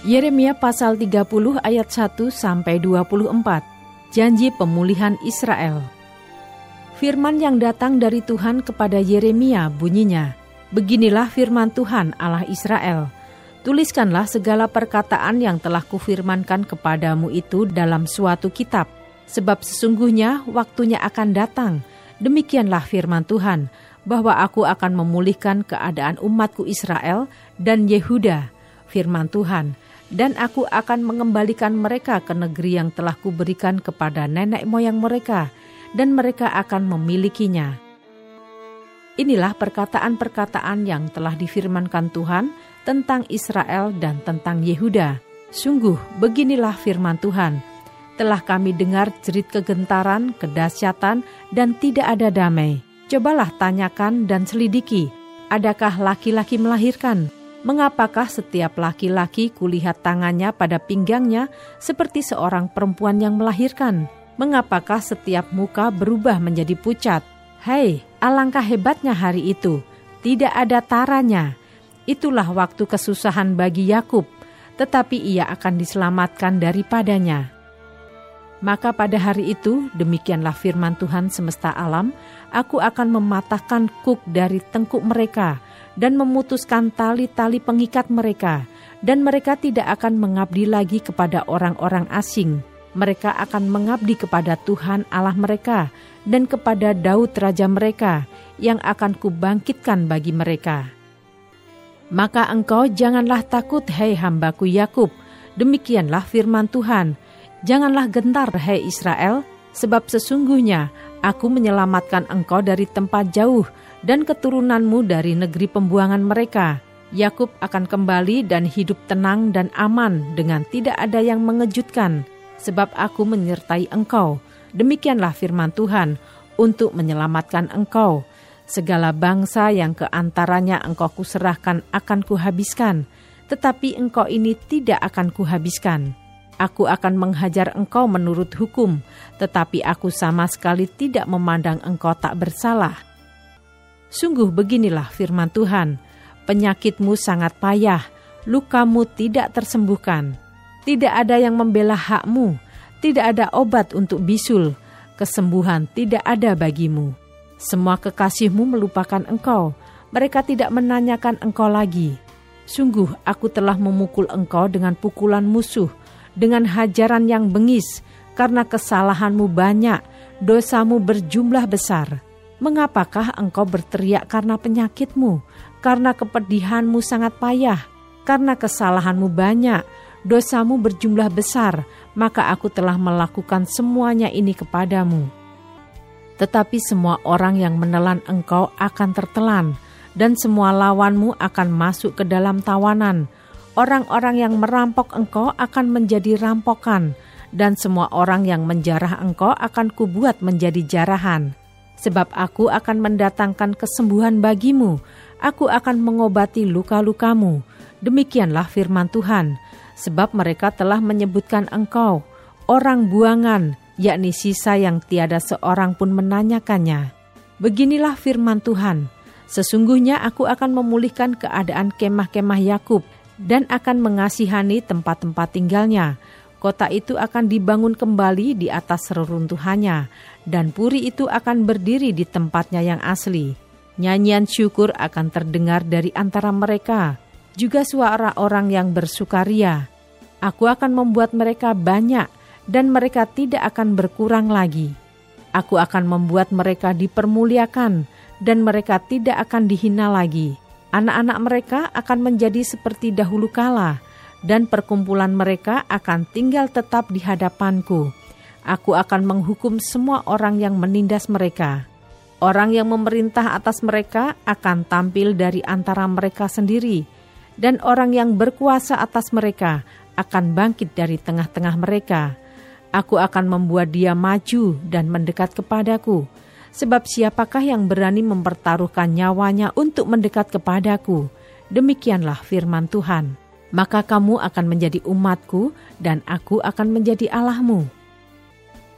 Yeremia pasal 30 ayat 1 sampai 24. Janji pemulihan Israel. Firman yang datang dari Tuhan kepada Yeremia bunyinya, Beginilah firman Tuhan Allah Israel. Tuliskanlah segala perkataan yang telah kufirmankan kepadamu itu dalam suatu kitab, sebab sesungguhnya waktunya akan datang. Demikianlah firman Tuhan, bahwa aku akan memulihkan keadaan umatku Israel dan Yehuda. Firman Tuhan, dan aku akan mengembalikan mereka ke negeri yang telah kuberikan kepada nenek moyang mereka, dan mereka akan memilikinya. Inilah perkataan-perkataan yang telah difirmankan Tuhan tentang Israel dan tentang Yehuda. Sungguh, beginilah firman Tuhan, telah kami dengar jerit kegentaran, kedahsyatan, dan tidak ada damai. Cobalah tanyakan dan selidiki, adakah laki-laki melahirkan? Mengapakah setiap laki-laki kulihat tangannya pada pinggangnya seperti seorang perempuan yang melahirkan? Mengapakah setiap muka berubah menjadi pucat? Hei, alangkah hebatnya hari itu. Tidak ada taranya. Itulah waktu kesusahan bagi Yakub, tetapi ia akan diselamatkan daripadanya. Maka pada hari itu, demikianlah firman Tuhan semesta alam, aku akan mematahkan kuk dari tengkuk mereka, dan memutuskan tali-tali pengikat mereka, dan mereka tidak akan mengabdi lagi kepada orang-orang asing. Mereka akan mengabdi kepada Tuhan Allah mereka dan kepada Daud raja mereka yang akan kubangkitkan bagi mereka. Maka engkau janganlah takut, hei hambaku Yakub. Demikianlah firman Tuhan. Janganlah gentar, hei Israel, sebab sesungguhnya aku menyelamatkan engkau dari tempat jauh dan keturunanmu dari negeri pembuangan mereka. Yakub akan kembali dan hidup tenang dan aman dengan tidak ada yang mengejutkan, sebab aku menyertai engkau. Demikianlah firman Tuhan untuk menyelamatkan engkau. Segala bangsa yang ke antaranya engkau kuserahkan akan kuhabiskan, tetapi engkau ini tidak akan kuhabiskan. Aku akan menghajar engkau menurut hukum, tetapi aku sama sekali tidak memandang engkau tak bersalah Sungguh beginilah firman Tuhan, penyakitmu sangat payah, lukamu tidak tersembuhkan. Tidak ada yang membela hakmu, tidak ada obat untuk bisul, kesembuhan tidak ada bagimu. Semua kekasihmu melupakan engkau, mereka tidak menanyakan engkau lagi. Sungguh aku telah memukul engkau dengan pukulan musuh, dengan hajaran yang bengis, karena kesalahanmu banyak, dosamu berjumlah besar.' Mengapakah engkau berteriak karena penyakitmu, karena kepedihanmu sangat payah, karena kesalahanmu banyak, dosamu berjumlah besar, maka aku telah melakukan semuanya ini kepadamu. Tetapi semua orang yang menelan engkau akan tertelan, dan semua lawanmu akan masuk ke dalam tawanan. Orang-orang yang merampok engkau akan menjadi rampokan, dan semua orang yang menjarah engkau akan kubuat menjadi jarahan sebab aku akan mendatangkan kesembuhan bagimu, aku akan mengobati luka-lukamu. Demikianlah firman Tuhan, sebab mereka telah menyebutkan engkau, orang buangan, yakni sisa yang tiada seorang pun menanyakannya. Beginilah firman Tuhan, sesungguhnya aku akan memulihkan keadaan kemah-kemah Yakub dan akan mengasihani tempat-tempat tinggalnya, Kota itu akan dibangun kembali di atas reruntuhannya, dan puri itu akan berdiri di tempatnya yang asli. Nyanyian syukur akan terdengar dari antara mereka, juga suara orang yang bersukaria. Aku akan membuat mereka banyak, dan mereka tidak akan berkurang lagi. Aku akan membuat mereka dipermuliakan, dan mereka tidak akan dihina lagi. Anak-anak mereka akan menjadi seperti dahulu kala, dan perkumpulan mereka akan tinggal tetap di hadapanku. Aku akan menghukum semua orang yang menindas mereka. Orang yang memerintah atas mereka akan tampil dari antara mereka sendiri, dan orang yang berkuasa atas mereka akan bangkit dari tengah-tengah mereka. Aku akan membuat dia maju dan mendekat kepadaku, sebab siapakah yang berani mempertaruhkan nyawanya untuk mendekat kepadaku? Demikianlah firman Tuhan. Maka kamu akan menjadi umatku, dan aku akan menjadi Allahmu.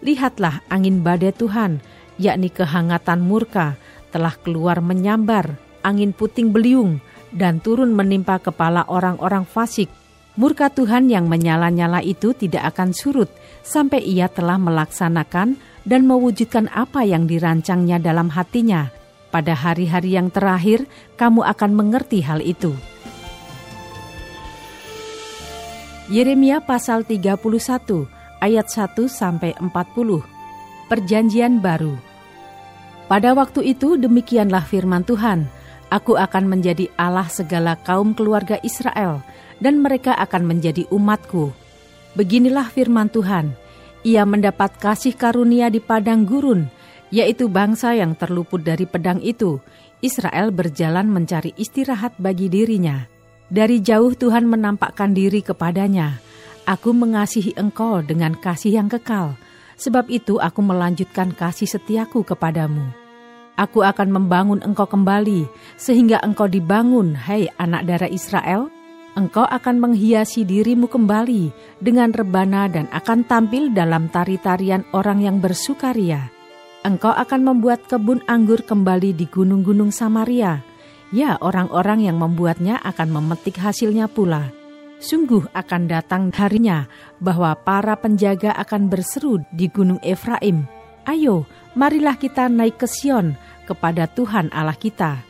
Lihatlah angin badai Tuhan, yakni kehangatan murka, telah keluar menyambar, angin puting beliung, dan turun menimpa kepala orang-orang fasik. Murka Tuhan yang menyala-nyala itu tidak akan surut sampai ia telah melaksanakan dan mewujudkan apa yang dirancangnya dalam hatinya. Pada hari-hari yang terakhir, kamu akan mengerti hal itu. Yeremia pasal 31 ayat 1 sampai 40. Perjanjian baru. Pada waktu itu demikianlah firman Tuhan, Aku akan menjadi Allah segala kaum keluarga Israel, dan mereka akan menjadi umatku. Beginilah firman Tuhan, ia mendapat kasih karunia di padang gurun, yaitu bangsa yang terluput dari pedang itu. Israel berjalan mencari istirahat bagi dirinya. Dari jauh Tuhan menampakkan diri kepadanya. Aku mengasihi engkau dengan kasih yang kekal, sebab itu aku melanjutkan kasih setiaku kepadamu. Aku akan membangun engkau kembali, sehingga engkau dibangun, hai anak darah Israel. Engkau akan menghiasi dirimu kembali dengan rebana dan akan tampil dalam tari-tarian orang yang bersukaria. Engkau akan membuat kebun anggur kembali di gunung-gunung Samaria, Ya, orang-orang yang membuatnya akan memetik hasilnya pula. Sungguh akan datang harinya bahwa para penjaga akan berseru di gunung Efraim, Ayo, marilah kita naik ke Sion kepada Tuhan Allah kita.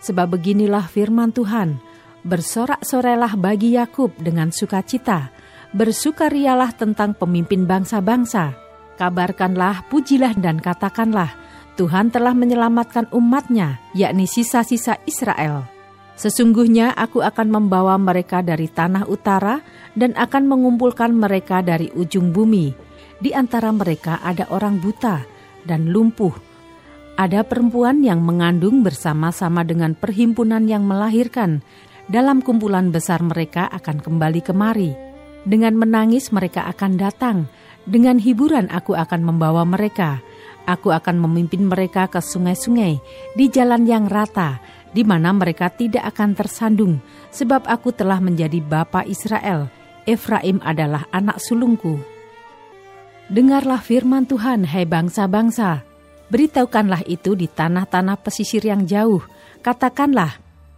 Sebab beginilah firman Tuhan, bersorak-sorailah bagi Yakub dengan sukacita, bersukarialah tentang pemimpin bangsa-bangsa, kabarkanlah, pujilah dan katakanlah, Tuhan telah menyelamatkan umatnya, yakni sisa-sisa Israel. Sesungguhnya aku akan membawa mereka dari tanah utara dan akan mengumpulkan mereka dari ujung bumi. Di antara mereka ada orang buta dan lumpuh. Ada perempuan yang mengandung bersama-sama dengan perhimpunan yang melahirkan. Dalam kumpulan besar mereka akan kembali kemari. Dengan menangis mereka akan datang. Dengan hiburan aku akan membawa mereka.' Aku akan memimpin mereka ke sungai-sungai di jalan yang rata, di mana mereka tidak akan tersandung, sebab aku telah menjadi bapa Israel. Efraim adalah anak sulungku. Dengarlah firman Tuhan, hai bangsa-bangsa. Beritahukanlah itu di tanah-tanah pesisir yang jauh. Katakanlah,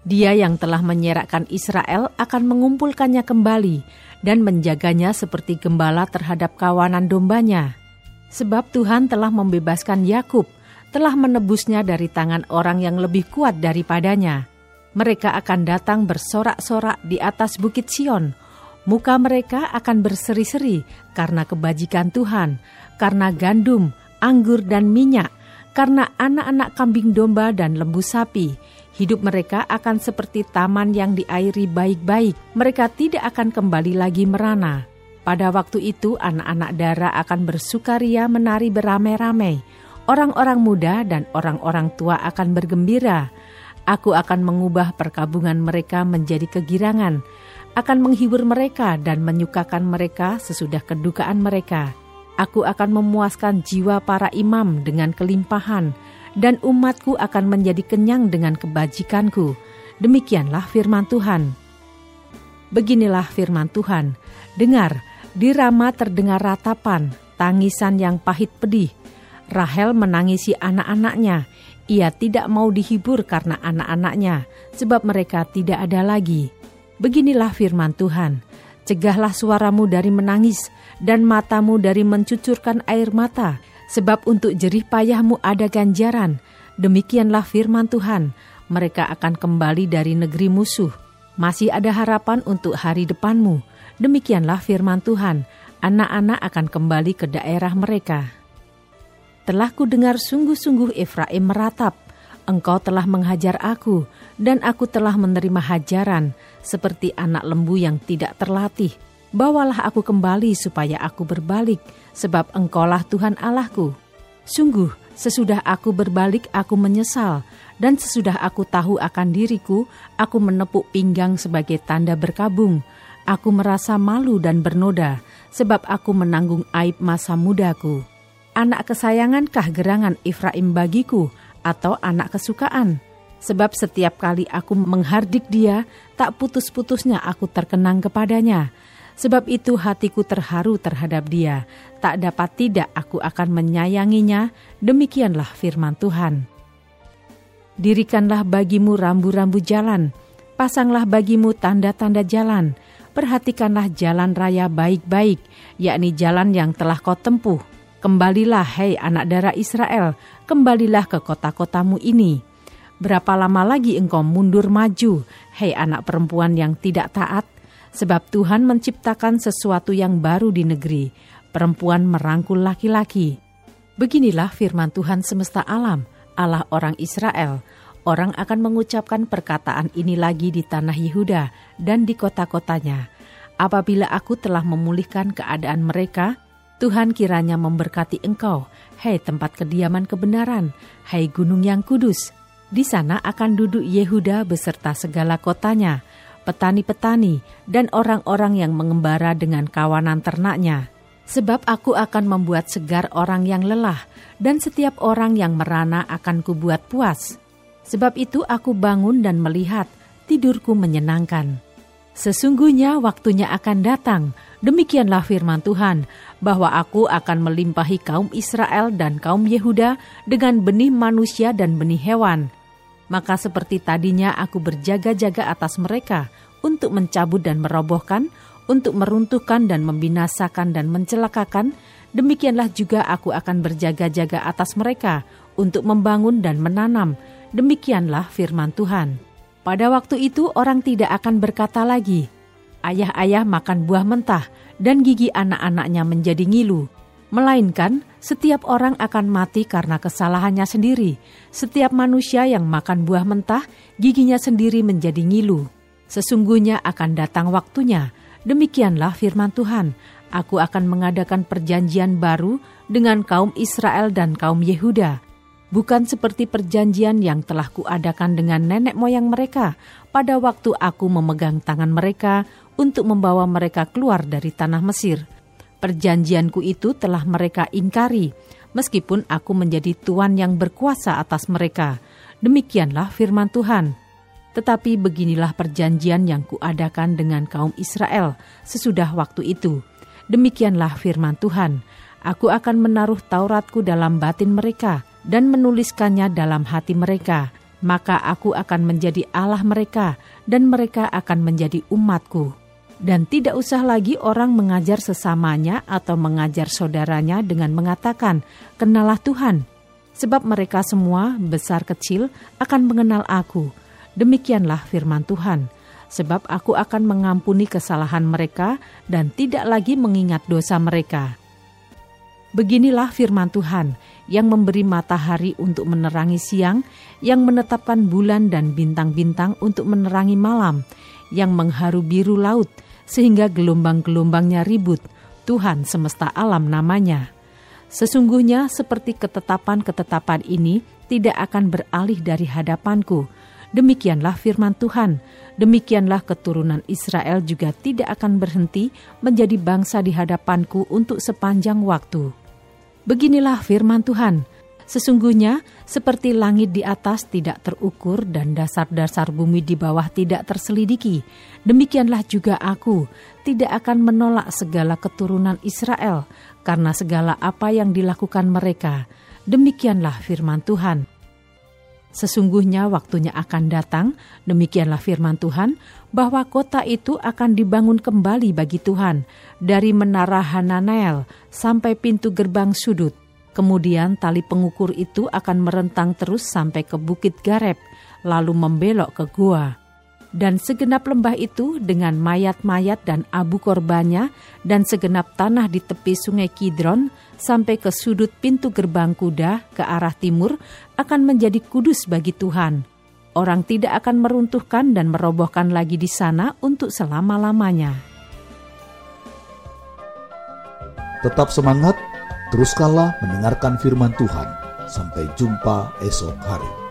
dia yang telah menyerakkan Israel akan mengumpulkannya kembali dan menjaganya seperti gembala terhadap kawanan dombanya. Sebab Tuhan telah membebaskan Yakub, telah menebusnya dari tangan orang yang lebih kuat daripadanya. Mereka akan datang bersorak-sorak di atas bukit Sion. Muka mereka akan berseri-seri karena kebajikan Tuhan, karena gandum, anggur, dan minyak, karena anak-anak kambing domba dan lembu sapi. Hidup mereka akan seperti taman yang diairi baik-baik. Mereka tidak akan kembali lagi merana pada waktu itu anak-anak Dara akan bersukaria menari beramai-ramai. Orang-orang muda dan orang-orang tua akan bergembira. Aku akan mengubah perkabungan mereka menjadi kegirangan, akan menghibur mereka dan menyukakan mereka sesudah kedukaan mereka. Aku akan memuaskan jiwa para imam dengan kelimpahan, dan umatku akan menjadi kenyang dengan kebajikanku. Demikianlah firman Tuhan. Beginilah firman Tuhan. Dengar, di Rama terdengar ratapan, tangisan yang pahit pedih. Rahel menangisi anak-anaknya. Ia tidak mau dihibur karena anak-anaknya, sebab mereka tidak ada lagi. Beginilah firman Tuhan, cegahlah suaramu dari menangis dan matamu dari mencucurkan air mata, sebab untuk jerih payahmu ada ganjaran. Demikianlah firman Tuhan, mereka akan kembali dari negeri musuh. Masih ada harapan untuk hari depanmu Demikianlah firman Tuhan, anak-anak akan kembali ke daerah mereka. Telah ku dengar sungguh-sungguh Efraim meratap, engkau telah menghajar aku, dan aku telah menerima hajaran, seperti anak lembu yang tidak terlatih. Bawalah aku kembali supaya aku berbalik, sebab engkaulah Tuhan Allahku. Sungguh, sesudah aku berbalik aku menyesal, dan sesudah aku tahu akan diriku, aku menepuk pinggang sebagai tanda berkabung. Aku merasa malu dan bernoda, sebab aku menanggung aib masa mudaku. Anak kesayangankah gerangan Efraim bagiku, atau anak kesukaan? Sebab setiap kali aku menghardik dia, tak putus-putusnya aku terkenang kepadanya. Sebab itu hatiku terharu terhadap dia, tak dapat tidak aku akan menyayanginya, demikianlah firman Tuhan. Dirikanlah bagimu rambu-rambu jalan, pasanglah bagimu tanda-tanda jalan, perhatikanlah jalan raya baik-baik, yakni jalan yang telah kau tempuh. Kembalilah, hei anak darah Israel, kembalilah ke kota-kotamu ini. Berapa lama lagi engkau mundur maju, hei anak perempuan yang tidak taat? Sebab Tuhan menciptakan sesuatu yang baru di negeri, perempuan merangkul laki-laki. Beginilah firman Tuhan semesta alam, Allah orang Israel, orang akan mengucapkan perkataan ini lagi di tanah Yehuda dan di kota-kotanya. Apabila aku telah memulihkan keadaan mereka, Tuhan kiranya memberkati engkau, hai tempat kediaman kebenaran, hai gunung yang kudus. Di sana akan duduk Yehuda beserta segala kotanya, petani-petani, dan orang-orang yang mengembara dengan kawanan ternaknya Sebab aku akan membuat segar orang yang lelah, dan setiap orang yang merana akan kubuat puas. Sebab itu aku bangun dan melihat, tidurku menyenangkan. Sesungguhnya waktunya akan datang, demikianlah firman Tuhan, bahwa aku akan melimpahi kaum Israel dan kaum Yehuda dengan benih manusia dan benih hewan. Maka seperti tadinya aku berjaga-jaga atas mereka untuk mencabut dan merobohkan, untuk meruntuhkan dan membinasakan dan mencelakakan, demikianlah juga aku akan berjaga-jaga atas mereka untuk membangun dan menanam. Demikianlah firman Tuhan. Pada waktu itu orang tidak akan berkata lagi, ayah-ayah makan buah mentah dan gigi anak-anaknya menjadi ngilu. Melainkan, setiap orang akan mati karena kesalahannya sendiri. Setiap manusia yang makan buah mentah, giginya sendiri menjadi ngilu. Sesungguhnya akan datang waktunya Demikianlah firman Tuhan, aku akan mengadakan perjanjian baru dengan kaum Israel dan kaum Yehuda, bukan seperti perjanjian yang telah kuadakan dengan nenek moyang mereka pada waktu aku memegang tangan mereka untuk membawa mereka keluar dari tanah Mesir. Perjanjianku itu telah mereka ingkari, meskipun aku menjadi tuan yang berkuasa atas mereka. Demikianlah firman Tuhan. Tetapi beginilah perjanjian yang kuadakan dengan kaum Israel sesudah waktu itu. Demikianlah firman Tuhan, Aku akan menaruh Tauratku dalam batin mereka dan menuliskannya dalam hati mereka. Maka aku akan menjadi Allah mereka dan mereka akan menjadi umatku. Dan tidak usah lagi orang mengajar sesamanya atau mengajar saudaranya dengan mengatakan, Kenalah Tuhan. Sebab mereka semua, besar kecil, akan mengenal aku, Demikianlah firman Tuhan, sebab aku akan mengampuni kesalahan mereka dan tidak lagi mengingat dosa mereka. Beginilah firman Tuhan yang memberi matahari untuk menerangi siang, yang menetapkan bulan dan bintang-bintang untuk menerangi malam, yang mengharu biru laut sehingga gelombang-gelombangnya ribut. Tuhan semesta alam namanya. Sesungguhnya seperti ketetapan-ketetapan ini tidak akan beralih dari hadapanku, Demikianlah firman Tuhan. Demikianlah keturunan Israel juga tidak akan berhenti menjadi bangsa di hadapanku untuk sepanjang waktu. Beginilah firman Tuhan. Sesungguhnya, seperti langit di atas tidak terukur dan dasar-dasar bumi di bawah tidak terselidiki, demikianlah juga aku tidak akan menolak segala keturunan Israel karena segala apa yang dilakukan mereka. Demikianlah firman Tuhan. Sesungguhnya waktunya akan datang, demikianlah firman Tuhan, bahwa kota itu akan dibangun kembali bagi Tuhan, dari menara Hananael sampai pintu gerbang sudut. Kemudian tali pengukur itu akan merentang terus sampai ke bukit Gareb, lalu membelok ke gua dan segenap lembah itu dengan mayat-mayat dan abu korbannya dan segenap tanah di tepi sungai Kidron sampai ke sudut pintu gerbang kuda ke arah timur akan menjadi kudus bagi Tuhan. Orang tidak akan meruntuhkan dan merobohkan lagi di sana untuk selama-lamanya. Tetap semangat, teruskanlah mendengarkan firman Tuhan. Sampai jumpa esok hari.